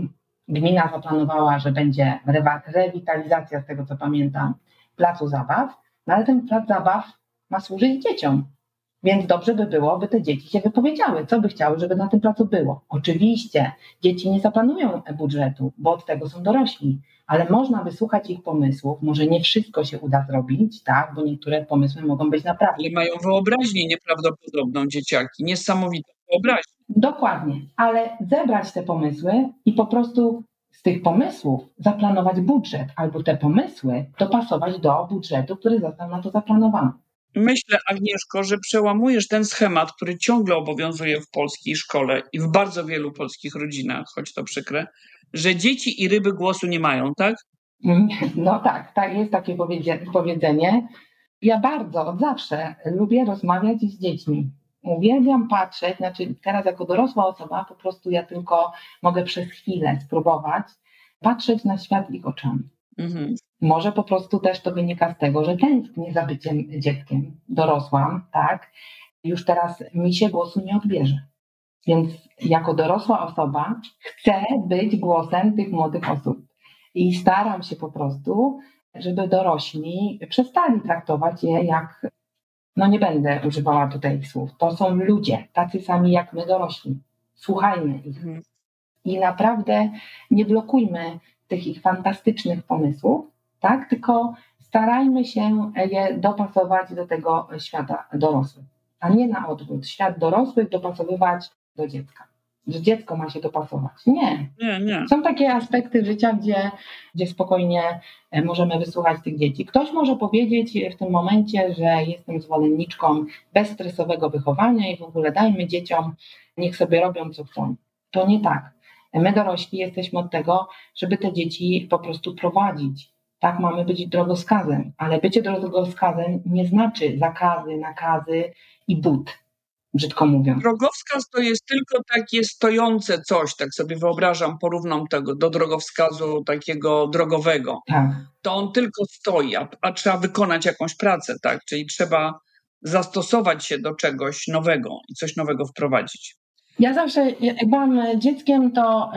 gmina zaplanowała, że będzie rewitalizacja, z tego co pamiętam, placu zabaw, no ale ten plac zabaw ma służyć dzieciom. Więc dobrze by było, by te dzieci się wypowiedziały, co by chciały, żeby na tym placu było. Oczywiście dzieci nie zaplanują budżetu, bo od tego są dorośli, ale można wysłuchać ich pomysłów. Może nie wszystko się uda zrobić, tak, bo niektóre pomysły mogą być naprawdę. Ale mają wyobraźnię nieprawdopodobną dzieciaki, niesamowitą wyobraźnię. Dokładnie, ale zebrać te pomysły i po prostu z tych pomysłów zaplanować budżet, albo te pomysły dopasować do budżetu, który został na to zaplanowany. Myślę, Agnieszko, że przełamujesz ten schemat, który ciągle obowiązuje w polskiej szkole i w bardzo wielu polskich rodzinach, choć to przykre, że dzieci i ryby głosu nie mają, tak? No tak, tak jest takie powiedzenie. Ja bardzo od zawsze lubię rozmawiać z dziećmi. Uwielbiam patrzeć, znaczy teraz jako dorosła osoba po prostu ja tylko mogę przez chwilę spróbować patrzeć na świat ich oczami. Mhm. Może po prostu też to wynika z tego, że tęsknię za byciem dzieckiem. Dorosłam, tak? Już teraz mi się głosu nie odbierze. Więc jako dorosła osoba chcę być głosem tych młodych osób. I staram się po prostu, żeby dorośli przestali traktować je jak, no nie będę używała tutaj słów, to są ludzie, tacy sami jak my dorośli. Słuchajmy ich. Mhm. I naprawdę nie blokujmy tych ich fantastycznych pomysłów, tak? Tylko starajmy się je dopasować do tego świata dorosłych, a nie na odwrót. Świat dorosłych dopasowywać do dziecka. Że dziecko ma się dopasować. Nie. Nie, nie. Są takie aspekty życia, gdzie, gdzie spokojnie e, możemy wysłuchać tych dzieci. Ktoś może powiedzieć w tym momencie, że jestem zwolenniczką bezstresowego wychowania i w ogóle dajmy dzieciom, niech sobie robią co chcą. To nie tak. My dorośli jesteśmy od tego, żeby te dzieci po prostu prowadzić. Tak, mamy być drogowskazem, ale bycie drogowskazem nie znaczy zakazy, nakazy i but, brzydko mówiąc. Drogowskaz to jest tylko takie stojące coś, tak sobie wyobrażam, porównam tego do drogowskazu takiego drogowego. Tak. To on tylko stoi, a, a trzeba wykonać jakąś pracę, tak? Czyli trzeba zastosować się do czegoś nowego i coś nowego wprowadzić. Ja zawsze, jak byłam dzieckiem, to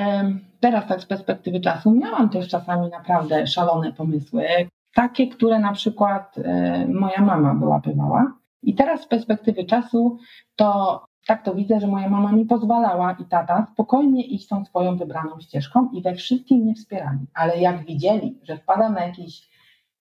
teraz tak z perspektywy czasu miałam też czasami naprawdę szalone pomysły. Takie, które na przykład e, moja mama wyłapywała. I teraz z perspektywy czasu to tak to widzę, że moja mama mi pozwalała i tata spokojnie iść tą swoją wybraną ścieżką i we wszystkim mnie wspierali. Ale jak widzieli, że wpadam na jakiś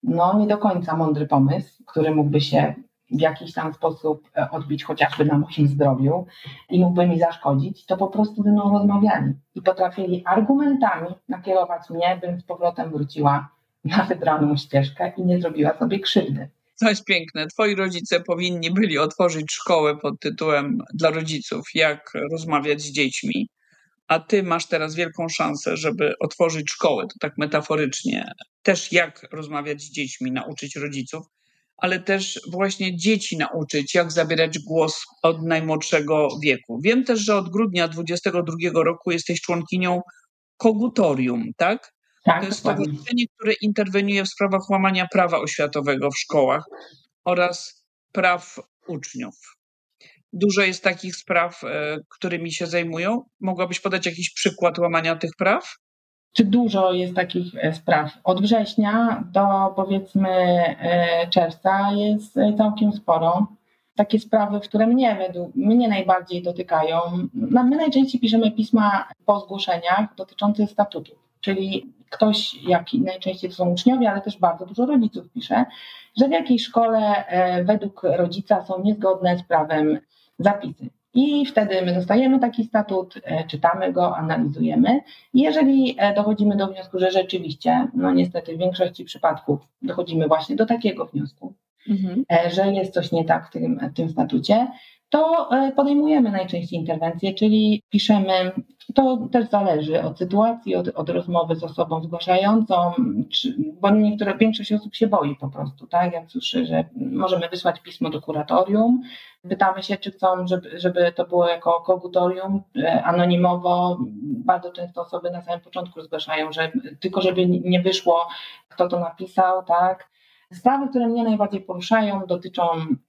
no nie do końca mądry pomysł, który mógłby się w jakiś tam sposób e, odbić chociażby na moim zdrowiu i mógłby mi zaszkodzić, to po prostu ze mną rozmawiali i potrafili argumentami nakierować mnie, bym z powrotem wróciła na wybraną ścieżkę i nie zrobiła sobie krzywdy. To jest piękne. Twoi rodzice powinni byli otworzyć szkołę pod tytułem dla rodziców, jak rozmawiać z dziećmi. A ty masz teraz wielką szansę, żeby otworzyć szkołę, to tak metaforycznie, też jak rozmawiać z dziećmi, nauczyć rodziców, ale też właśnie dzieci nauczyć, jak zabierać głos od najmłodszego wieku. Wiem też, że od grudnia 2022 roku jesteś członkinią Kogutorium, tak? Tak, To jest stowarzyszenie, które interweniuje w sprawach łamania prawa oświatowego w szkołach oraz praw uczniów. Dużo jest takich spraw, e, którymi się zajmują. Mogłabyś podać jakiś przykład łamania tych praw? Czy dużo jest takich e, spraw? Od września do powiedzmy e, czerwca jest całkiem sporo. Takie sprawy, które mnie, według, mnie najbardziej dotykają. My najczęściej piszemy pisma po zgłoszeniach dotyczące statutów, czyli ktoś, jak najczęściej to są uczniowie, ale też bardzo dużo rodziców pisze, że w jakiejś szkole e, według rodzica są niezgodne z prawem zapisy. I wtedy my dostajemy taki statut, e, czytamy go, analizujemy. Jeżeli e, dochodzimy do wniosku, że rzeczywiście, no niestety w większości przypadków dochodzimy właśnie do takiego wniosku, e, że jest coś nie tak w tym, w tym statucie, to e, podejmujemy najczęściej interwencję, czyli piszemy, to też zależy od sytuacji, od, od rozmowy z osobą zgłaszającą, czy, bo niektóre, większość osób się boi po prostu, tak? Jak słyszy, że możemy wysłać pismo do kuratorium, pytamy się, czy chcą, żeby, żeby to było jako kogutorium, e, anonimowo. Bardzo często osoby na samym początku zgłaszają, że tylko żeby nie wyszło, kto to napisał, tak? Sprawy, które mnie najbardziej poruszają, dotyczą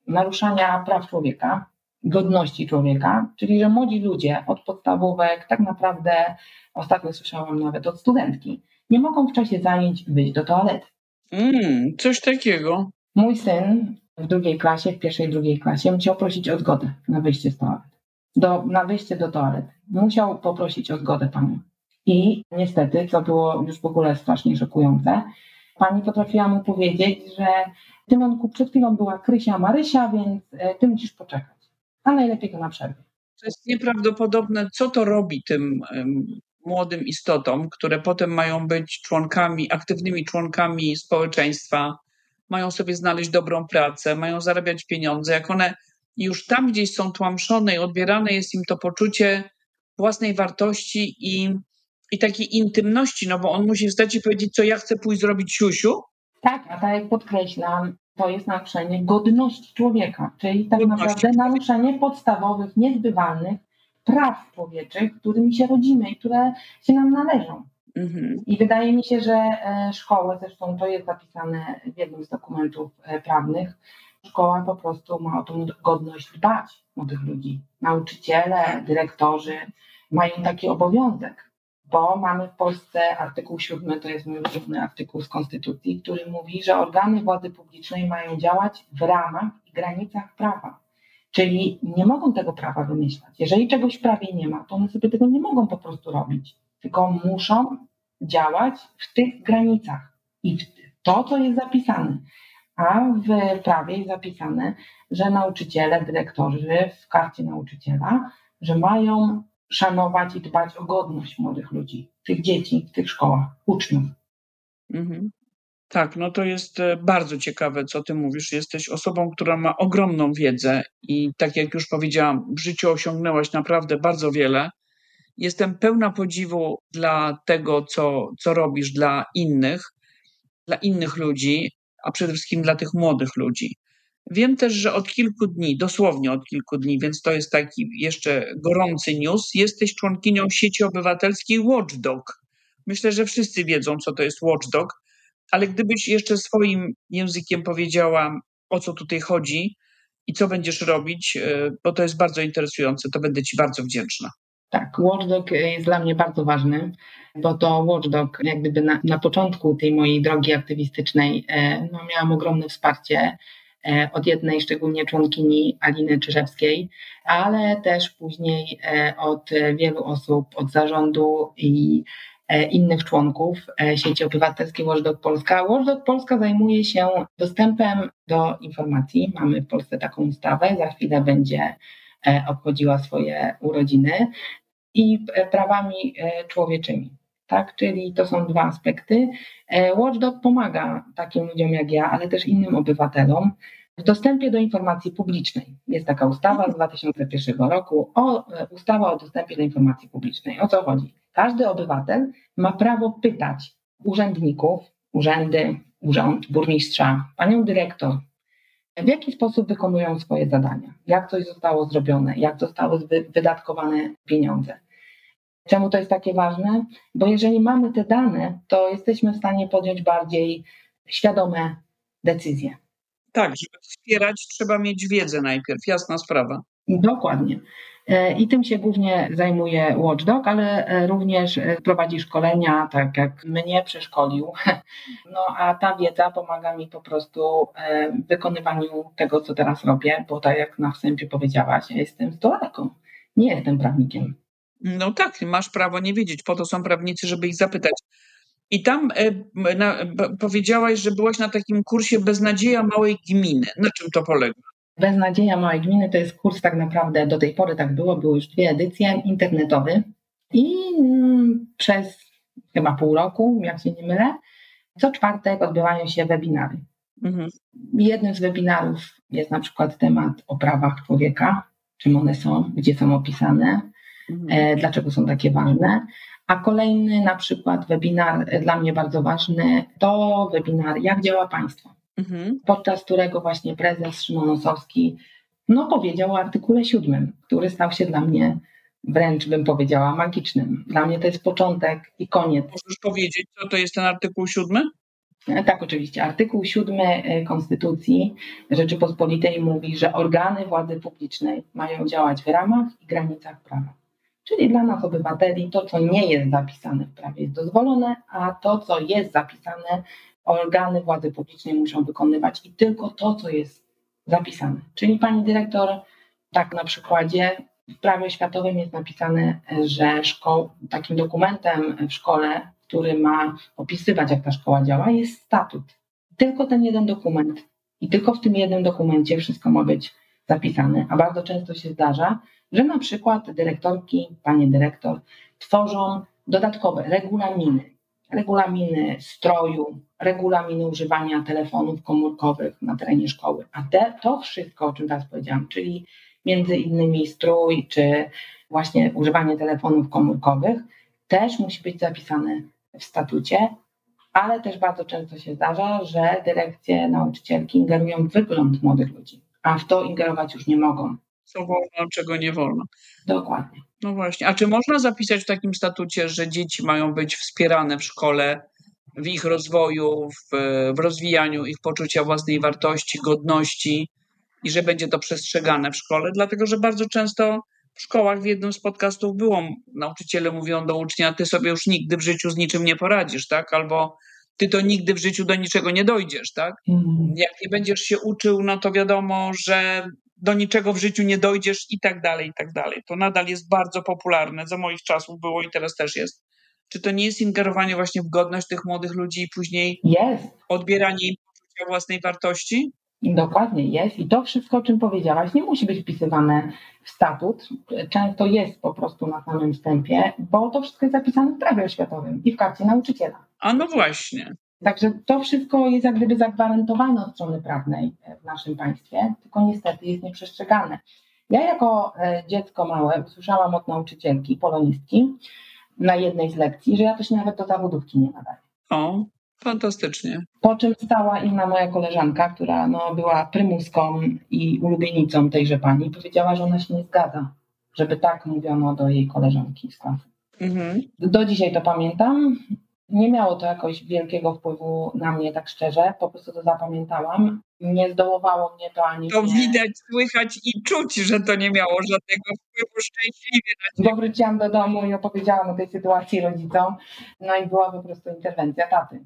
naruszania praw człowieka. Godności człowieka, czyli że młodzi ludzie od podstawówek, tak naprawdę ostatnio słyszałam nawet od studentki, nie mogą w czasie zajęć wyjść do toalety. Mm, coś takiego. Mój syn w drugiej klasie, w pierwszej, drugiej klasie musiał prosić o zgodę na wyjście z toalety. Do, na wyjście do toalety. Musiał poprosić o zgodę panią. I niestety, co było już w ogóle strasznie szokujące, pani potrafiła mu powiedzieć, że Tymonku, przed chwilą była Krysia Marysia, więc e, ty musisz poczekać. A najlepiej to na przerwie. To jest nieprawdopodobne, co to robi tym młodym istotom, które potem mają być członkami, aktywnymi członkami społeczeństwa, mają sobie znaleźć dobrą pracę, mają zarabiać pieniądze. Jak one już tam gdzieś są tłamszone i odbierane jest im to poczucie własnej wartości i, i takiej intymności, no bo on musi wstać i powiedzieć, co ja chcę pójść zrobić siusiu, Tak, a tak jak podkreślam, to jest naruszenie godności człowieka, czyli tak Godności naprawdę naruszenie podstawowych, niezbywalnych praw człowieczych, którymi się rodzimy i które się nam należą. Mhm. I wydaje mi się, że e, szkoła, zresztą to jest zapisane w jednym z dokumentów e, prawnych, szkoła po prostu ma o tą godność dbać młodych ludzi. Nauczyciele, dyrektorzy mają taki obowiązek, bo mamy w Polsce artykuł 7, to jest mój ulubiony artykuł z Konstytucji, który mówi, że organy władzy publicznej mają działać w ramach i granicach prawa. Czyli nie mogą tego prawa wymyślać. Jeżeli czegoś w prawie nie ma, to one sobie tego nie mogą po prostu robić, tylko muszą działać w tych granicach i w to, co jest zapisane. A w prawie jest zapisane, że nauczyciele, dyrektorzy w karcie nauczyciela, że mają szanować i dbać o godność młodych ludzi, tych dzieci w tych szkołach, uczniów. Mhm. Tak, no to jest e, bardzo ciekawe, co ty mówisz. Jesteś osobą, która ma ogromną wiedzę i tak jak już powiedziałam, w życiu osiągnęłaś naprawdę bardzo wiele. Jestem pełna podziwu dla tego, co, co robisz dla innych, dla innych ludzi, a przede wszystkim dla tych młodych ludzi. Wiem też, że od kilku dni, dosłownie od kilku dni, więc to jest taki jeszcze gorący news, jesteś członkinią sieci obywatelskiej Watchdog. Myślę, że wszyscy wiedzą, co to jest Watchdog, ale gdybyś jeszcze swoim językiem powiedziała, o co tutaj chodzi i co będziesz robić, e, bo to jest bardzo interesujące, to będę Ci bardzo wdzięczna. Tak, Watchdog jest dla mnie bardzo ważny, bo to Watchdog, jak gdyby na, na początku tej mojej drogi aktywistycznej, e, no, miałam ogromne wsparcie od jednej szczególnie członkini Aliny Czyżewskiej, ale też później e, od wielu osób, od zarządu i e, innych członków e, sieci obywatelskiej Watchdog Polska. Watchdog Polska zajmuje się dostępem do informacji. Mamy w Polsce taką ustawę, za chwilę będzie e, obchodziła swoje urodziny i e, prawami e, człowieczymi. Tak, czyli to są dwa aspekty. E, Watchdog pomaga takim ludziom jak ja, ale też innym obywatelom w dostępie do informacji publicznej. Jest taka ustawa z 2001 roku, o, e, ustawa o dostępie do informacji publicznej. O co chodzi? Każdy obywatel ma prawo pytać urzędników, urzędy, urząd, burmistrza, panią dyrektor, w jaki sposób wykonują swoje zadania, jak coś zostało zrobione, jak zostały wy- wydatkowane pieniądze. Czemu to jest takie ważne? Bo jeżeli mamy te dane, to jesteśmy w stanie podjąć bardziej świadome decyzje. Tak, żeby wspierać, trzeba mieć wiedzę najpierw, jasna sprawa. Dokładnie. E, I tym się głównie zajmuje Watchdog, ale e, również e, prowadzi szkolenia, tak jak mnie przeszkolił. No a ta wiedza pomaga mi po prostu w wykonywaniu tego, co teraz robię, bo tak jak na wstępie powiedziałaś, ja jestem stolarką, nie jestem prawnikiem. No tak, masz prawo nie wiedzieć, po to są prawnicy, żeby ich zapytać. I tam e, na, powiedziałaś, że byłaś na takim kursie Beznadzieja Małej Gminy. Na czym to polega? Beznadzieja Małej Gminy to jest kurs tak naprawdę, do tej pory tak było, były już dwie edycje, internetowy i mm, przez chyba pół roku, jak się nie mylę, co czwartek odbywają się webinary. Mhm. Jednym z webinarów jest na przykład temat o prawach człowieka, czym one są, gdzie są opisane, Mhm. e, dlaczego są takie ważne. A kolejny na przykład webinar e, dla mnie bardzo ważny to webinar Jak działa państwo, Mhm. podczas którego właśnie prezes Szymon Osowski no, powiedział o artykule 7, który stał się dla mnie wręcz bym powiedziała magicznym. Dla mnie to jest początek i koniec Możesz powiedzieć, co to jest ten artykuł siódmy? Tak, oczywiście. Artykuł 7 Konstytucji Rzeczypospolitej mówi, że organy władzy publicznej mają działać w ramach i granicach prawa. Czyli dla nas, obywateli, to, co nie jest zapisane w prawie, jest dozwolone, a to, co jest zapisane, organy władzy publicznej muszą wykonywać i tylko to, co jest zapisane. Czyli pani dyrektor, tak na przykładzie, w prawie światowym jest napisane, że szkoł, takim dokumentem w szkole, który ma opisywać, jak ta szkoła działa, jest statut. Tylko ten jeden dokument. I tylko w tym jednym dokumencie wszystko ma być zapisane. A bardzo często się zdarza, że na przykład dyrektorki, panie dyrektor, tworzą dodatkowe regulaminy. Regulaminy stroju, regulaminy używania telefonów komórkowych na terenie szkoły. A te, to wszystko, o czym teraz powiedziałam, czyli między innymi strój, czy właśnie używanie telefonów komórkowych, też musi być zapisane w statucie, ale też bardzo często się zdarza, że dyrekcje, nauczycielki ingerują w wygląd młodych ludzi, a w to ingerować już nie mogą. Co wolno, czego nie wolno. Dokładnie. No właśnie. A czy można zapisać w takim statucie, że dzieci mają być wspierane w szkole w ich rozwoju, w, w rozwijaniu ich poczucia własnej wartości, godności i że będzie to przestrzegane w szkole? Dlatego, że bardzo często w szkołach w jednym z podcastów było, nauczyciele mówią do ucznia, ty sobie już nigdy w życiu z niczym nie poradzisz, tak? Albo ty to nigdy w życiu do niczego nie dojdziesz, tak? Mhm. Jak nie będziesz się uczył, no to wiadomo, że do niczego w życiu nie dojdziesz i tak dalej, i tak dalej. To nadal jest bardzo popularne, za moich czasów było i teraz też jest. Czy to nie jest ingerowanie właśnie w godność tych młodych ludzi i później Jest, odbieranie im poczucia własnej wartości? dokładnie jest. I to wszystko, o czym powiedziałaś, nie musi być wpisywane w statut. Często jest po prostu na samym wstępie, bo to wszystko jest zapisane w prawie oświatowym i w karcie nauczyciela. A no właśnie. Także to wszystko jest jak gdyby zagwarantowane od strony prawnej w naszym państwie, tylko niestety jest nieprzestrzegane. Ja jako e, dziecko małe usłyszałam od nauczycielki, polonistki, na jednej z lekcji, że ja to się nawet do zawodówki nie nadaję. O, fantastycznie. Po czym stała inna moja koleżanka, która no, była prymuską i ulubienicą tejże pani, powiedziała, że ona się nie zgadza, żeby tak mówiono do jej koleżanki z klasy. Mhm. Do dzisiaj to pamiętam. Nie miało to jakoś wielkiego wpływu na mnie, tak szczerze. Po prostu to zapamiętałam. Nie zdołowało mnie to ani To mnie. widać, słychać i czuć, że to nie miało żadnego wpływu szczęśliwie na Bo wróciłam do domu i opowiedziałam o tej sytuacji rodzicom. No i była po prostu interwencja taty.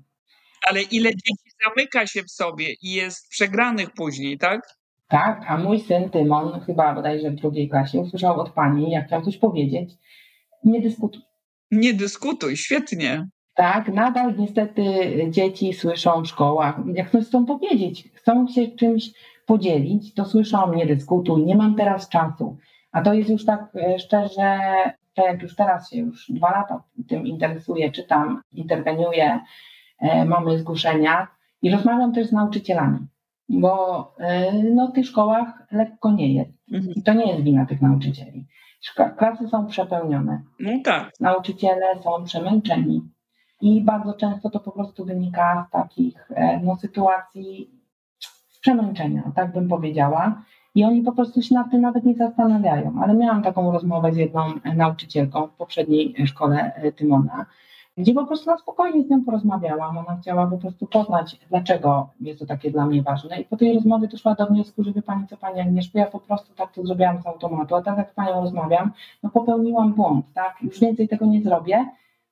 Ale ile dzieci zamyka się w sobie i jest przegranych później, tak? Tak, a mój syn Tymon, chyba bodajże w drugiej klasie, usłyszał od pani, jak chciał coś powiedzieć, nie dyskutuj. Nie dyskutuj, świetnie. Tak, nadal niestety dzieci słyszą w szkołach, jak coś chcą powiedzieć, chcą się czymś podzielić, to słyszą, nie dyskutuj, nie mam teraz czasu. A to jest już tak e, szczerze, że jak już teraz się już dwa lata tym interesuję, czytam, interweniuję, e, mamy zgłoszenia i rozmawiam też z nauczycielami, bo e, no, w tych szkołach lekko nie jest. Mhm. I to nie jest wina tych nauczycieli. Klasy są przepełnione No tak. nauczyciele są przemęczeni. I bardzo często to po prostu wynika z takich e, no, sytuacji przemęczenia, tak bym powiedziała. I oni po prostu się nad tym nawet nie zastanawiają. Ale miałam taką rozmowę z jedną e, nauczycielką w poprzedniej e, szkole Tymona, gdzie po prostu na spokojnie z nią porozmawiałam. Ona chciała po prostu poznać, dlaczego jest to takie dla mnie ważne. I po tej rozmowie doszła do wniosku, że wie Pani co Pani Agnieszko, ja po prostu tak to zrobiłam z automatu, a tak jak z Panią rozmawiam, no popełniłam błąd, tak? Już więcej tego nie zrobię,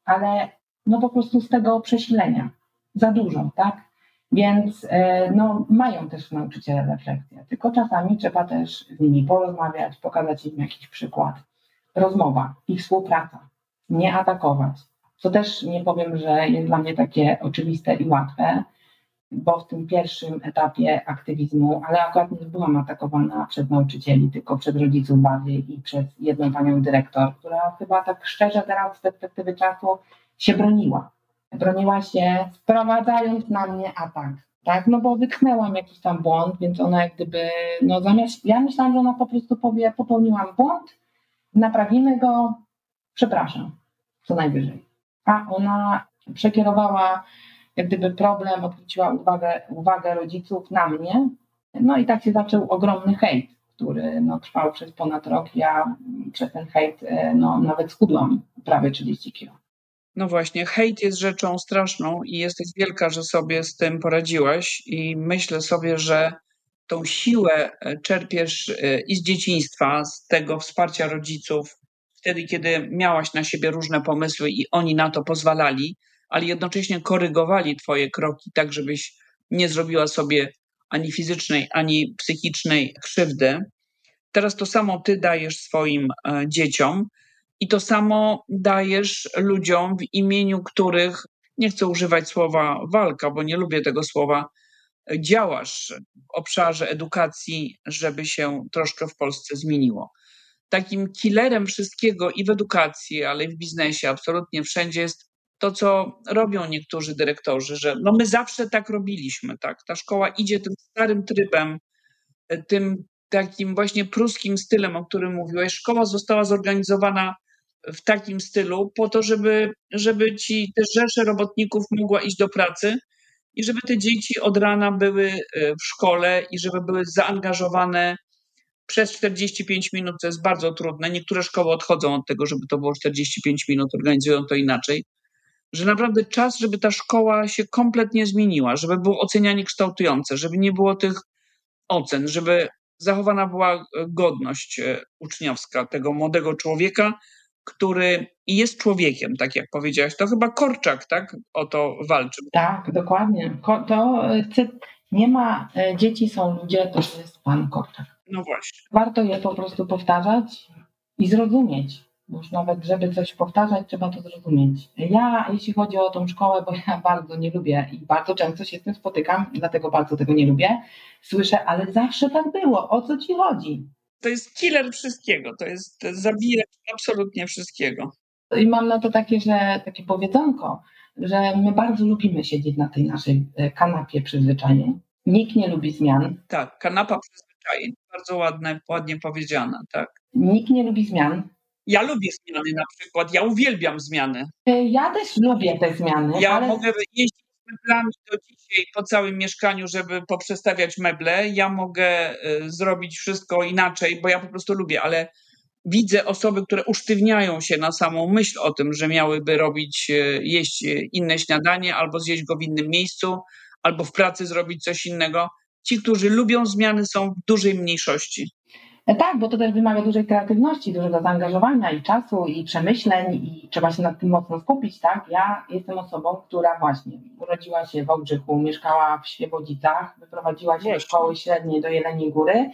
ale no po prostu z tego przesilenia za dużo, tak? Więc e, no, mają też nauczyciele refleksję, tylko czasami trzeba też z nimi porozmawiać, pokazać im jakiś przykład. Rozmowa i współpraca, nie atakować. Co też nie powiem, że jest dla mnie takie oczywiste i łatwe, bo w tym pierwszym etapie aktywizmu, ale akurat nie byłam atakowana przez nauczycieli, tylko przez rodziców bardziej i przez jedną panią dyrektor, która chyba tak szczerze teraz z perspektywy czasu się broniła. Broniła się sprowadzając na mnie atak. Tak, no bo wytknęłam jakiś tam błąd, więc ona jak gdyby, no zamiast, ja myślałam, że ona po prostu powie, popełniłam błąd, naprawimy go, przepraszam, co najwyżej. A ona przekierowała jak gdyby problem, odwróciła uwagę, uwagę rodziców na mnie, no i tak się zaczął ogromny hejt, który no, trwał przez ponad rok. Ja przez ten hejt e, no, nawet schudłam prawie 30 kilo. No właśnie, hejt jest rzeczą straszną i jesteś wielka, że sobie z tym poradziłaś i myślę sobie, że tą siłę e, czerpiesz e, i z dzieciństwa, z tego wsparcia rodziców, wtedy, kiedy miałaś na siebie różne pomysły i oni na to pozwalali, ale jednocześnie korygowali twoje kroki tak, żebyś nie zrobiła sobie ani fizycznej, ani psychicznej krzywdy. Teraz to samo ty dajesz swoim e, dzieciom i to samo dajesz ludziom, w imieniu których, nie chcę używać słowa walka, bo nie lubię tego słowa, działasz w obszarze edukacji, żeby się troszkę w Polsce zmieniło. Takim killerem wszystkiego i w edukacji, ale i w biznesie, absolutnie wszędzie jest to, co robią niektórzy dyrektorzy, że no my zawsze tak robiliśmy, tak? Ta szkoła idzie tym starym trybem, tym takim właśnie pruskim stylem, o którym mówiłeś. Szkoła została zorganizowana w takim stylu po to, żeby, żeby ci te rzesze robotników mogła iść do pracy i żeby te dzieci od rana były e, w szkole i żeby były zaangażowane przez 45 minut, co jest bardzo trudne. Niektóre szkoły odchodzą od tego, żeby to było 45 minut, organizują to inaczej. Że naprawdę czas, żeby ta szkoła się kompletnie zmieniła, żeby było ocenianie kształtujące, żeby nie było tych ocen, żeby zachowana była e, godność e, uczniowska tego młodego człowieka, który jest człowiekiem, tak jak powiedziałaś. To chyba Korczak, tak? O to walczy. Tak, dokładnie. To e, nie ma dzieci są ludzie, to jest pan Korczak. No właśnie. Warto je po prostu powtarzać i zrozumieć. Już nawet, żeby coś powtarzać, trzeba to zrozumieć. Ja, jeśli chodzi o tą szkołę, bo ja bardzo nie lubię i bardzo często się z tym spotykam, dlatego bardzo tego nie lubię, słyszę, ale zawsze tak było. O co ci chodzi? To jest killer wszystkiego, to jest zabijacz absolutnie wszystkiego. I mam na to takie, że takie powiedzonko, że my bardzo lubimy siedzieć na tej naszej e, kanapie przyzwyczajeń. Nikt nie lubi zmian. Tak, kanapa przyzwyczajeń, bardzo ładne, ładnie powiedziane, tak. Nikt nie lubi zmian. Ja lubię zmiany na przykład, ja uwielbiam zmiany. E, ja też lubię te zmiany. Ja ale... mogę jeździć z meblami do dzisiaj po całym mieszkaniu, żeby poprzestawiać meble. Ja mogę y, zrobić wszystko inaczej, bo ja po prostu lubię, ale widzę osoby, które usztywniają się na samą myśl o tym, że miałyby robić, y, jeść inne śniadanie albo zjeść go w innym miejscu, albo w pracy zrobić coś innego. Ci, którzy lubią zmiany, są w dużej mniejszości. E, tak, bo to też wymaga dużej kreatywności, dużego zaangażowania i czasu, i przemyśleń, i trzeba się nad tym mocno skupić, tak? Ja jestem osobą, która właśnie urodziła się w Ołgrzychu, mieszkała w Świebodzicach, wyprowadziła się do szkoły średniej do Jeleniej Góry.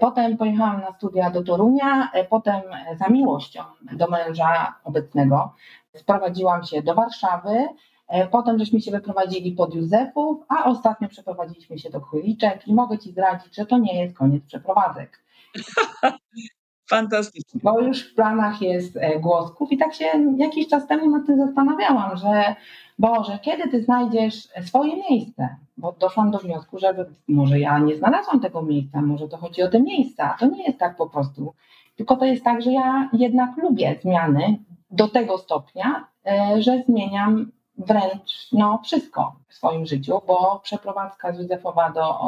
Potem pojechałam na studia do Torunia, e, potem za miłością do męża obecnego sprowadziłam się do Warszawy, e, Potem żeśmy się wyprowadzili pod Józefów, a ostatnio przeprowadziliśmy się do Chłyliczek i mogę Ci zdradzić, że to nie jest koniec przeprowadzek. Fantastycznie. Bo już w planach jest e, głosków i tak się jakiś czas temu nad tym zastanawiałam, że Boże, kiedy ty znajdziesz swoje miejsce? Bo doszłam do wniosku, że może ja nie znalazłam tego miejsca, może to chodzi o te miejsca. To nie jest tak po prostu. Tylko to jest tak, że ja jednak lubię zmiany do tego stopnia, e, że zmieniam wręcz no, wszystko w swoim życiu, bo przeprowadzka z Józefowa do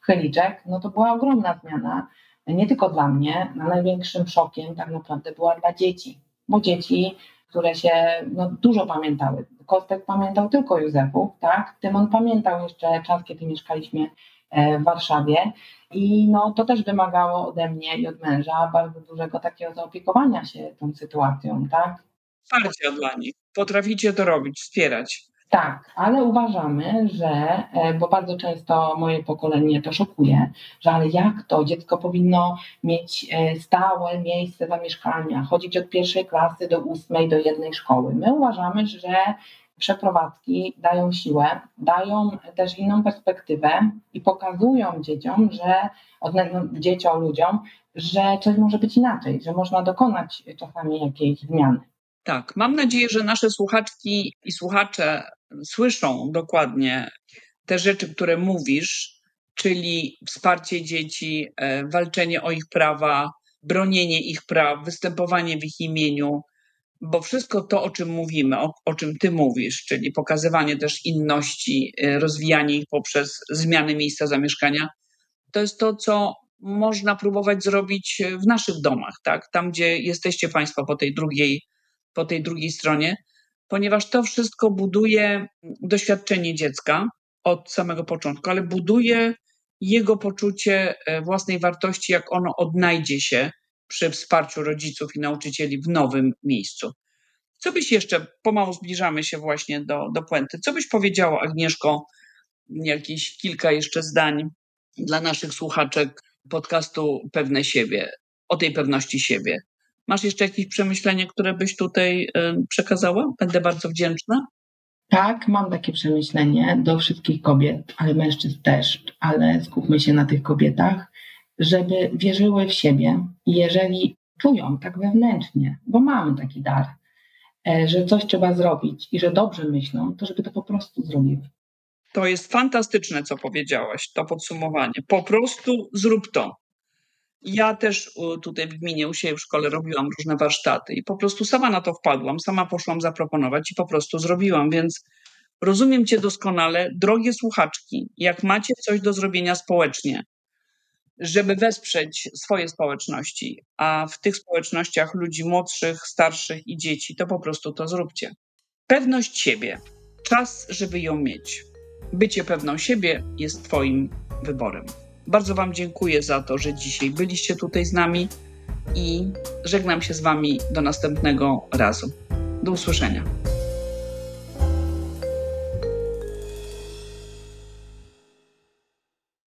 Chyliczek, no to była ogromna zmiana nie tylko dla mnie, a największym szokiem tak naprawdę była dla dzieci, bo dzieci, które się no, dużo pamiętały. Kostek pamiętał tylko Józefów, tak? Tymon pamiętał jeszcze czas, kiedy mieszkaliśmy e, w Warszawie i no, to też wymagało ode mnie i od męża bardzo dużego takiego zaopiekowania się tą sytuacją, tak? Wsparcia dla nich. Potraficie to robić, wspierać. Tak, ale uważamy, że, e, bo bardzo często moje pokolenie to szokuje, że ale jak to dziecko powinno mieć e, stałe miejsce zamieszkania, chodzić od pierwszej klasy do ósmej do jednej szkoły. My uważamy, że przeprowadzki dają siłę, dają też inną perspektywę i pokazują dzieciom, że dzieciom, ludziom, że coś może być inaczej, że można dokonać czasami jakiejś zmiany. Tak, mam nadzieję, że nasze słuchaczki i słuchacze słyszą dokładnie te rzeczy, które mówisz, czyli wsparcie dzieci, e, walczenie o ich prawa, bronienie ich praw, występowanie w ich imieniu, bo wszystko to, o czym mówimy, o, o czym ty mówisz, czyli pokazywanie też inności, e, rozwijanie ich poprzez zmiany miejsca zamieszkania, to jest to, co można próbować zrobić w naszych domach, tak? Tam, gdzie jesteście Państwo po tej drugiej, po tej drugiej stronie ponieważ to wszystko buduje doświadczenie dziecka od samego początku, ale buduje jego poczucie e, własnej wartości, jak ono odnajdzie się przy wsparciu rodziców i nauczycieli w nowym miejscu. Co byś jeszcze, pomału zbliżamy się właśnie do, do puenty, co byś powiedziała, Agnieszko, jakieś kilka jeszcze zdań dla naszych słuchaczek podcastu Pewne Siebie, o tej pewności siebie. Masz jeszcze jakieś przemyślenie, które byś tutaj przekazała? Będę bardzo wdzięczna. Tak, mam takie przemyślenie do wszystkich kobiet, ale mężczyzn też, ale skupmy się na tych kobietach, żeby wierzyły w siebie i jeżeli czują tak wewnętrznie, bo mamy taki dar, e, że coś trzeba zrobić i że dobrze myślą, to żeby to po prostu zrobiły. To jest fantastyczne, co powiedziałaś, to podsumowanie. Po prostu zrób to. Ja też tutaj w gminie u siebie w szkole robiłam różne warsztaty i po prostu sama na to wpadłam, sama poszłam zaproponować i po prostu zrobiłam, więc rozumiem Cię doskonale. Drogie słuchaczki, jak macie coś do zrobienia społecznie, żeby wesprzeć swoje społeczności, a w tych społecznościach ludzi młodszych, starszych i dzieci, to po prostu to zróbcie. Pewność siebie. Czas, żeby ją mieć. Bycie pewną siebie jest Twoim wyborem. Bardzo Wam dziękuję za to, że dzisiaj byliście tutaj z nami i żegnam się z Wami do następnego razu. Do usłyszenia.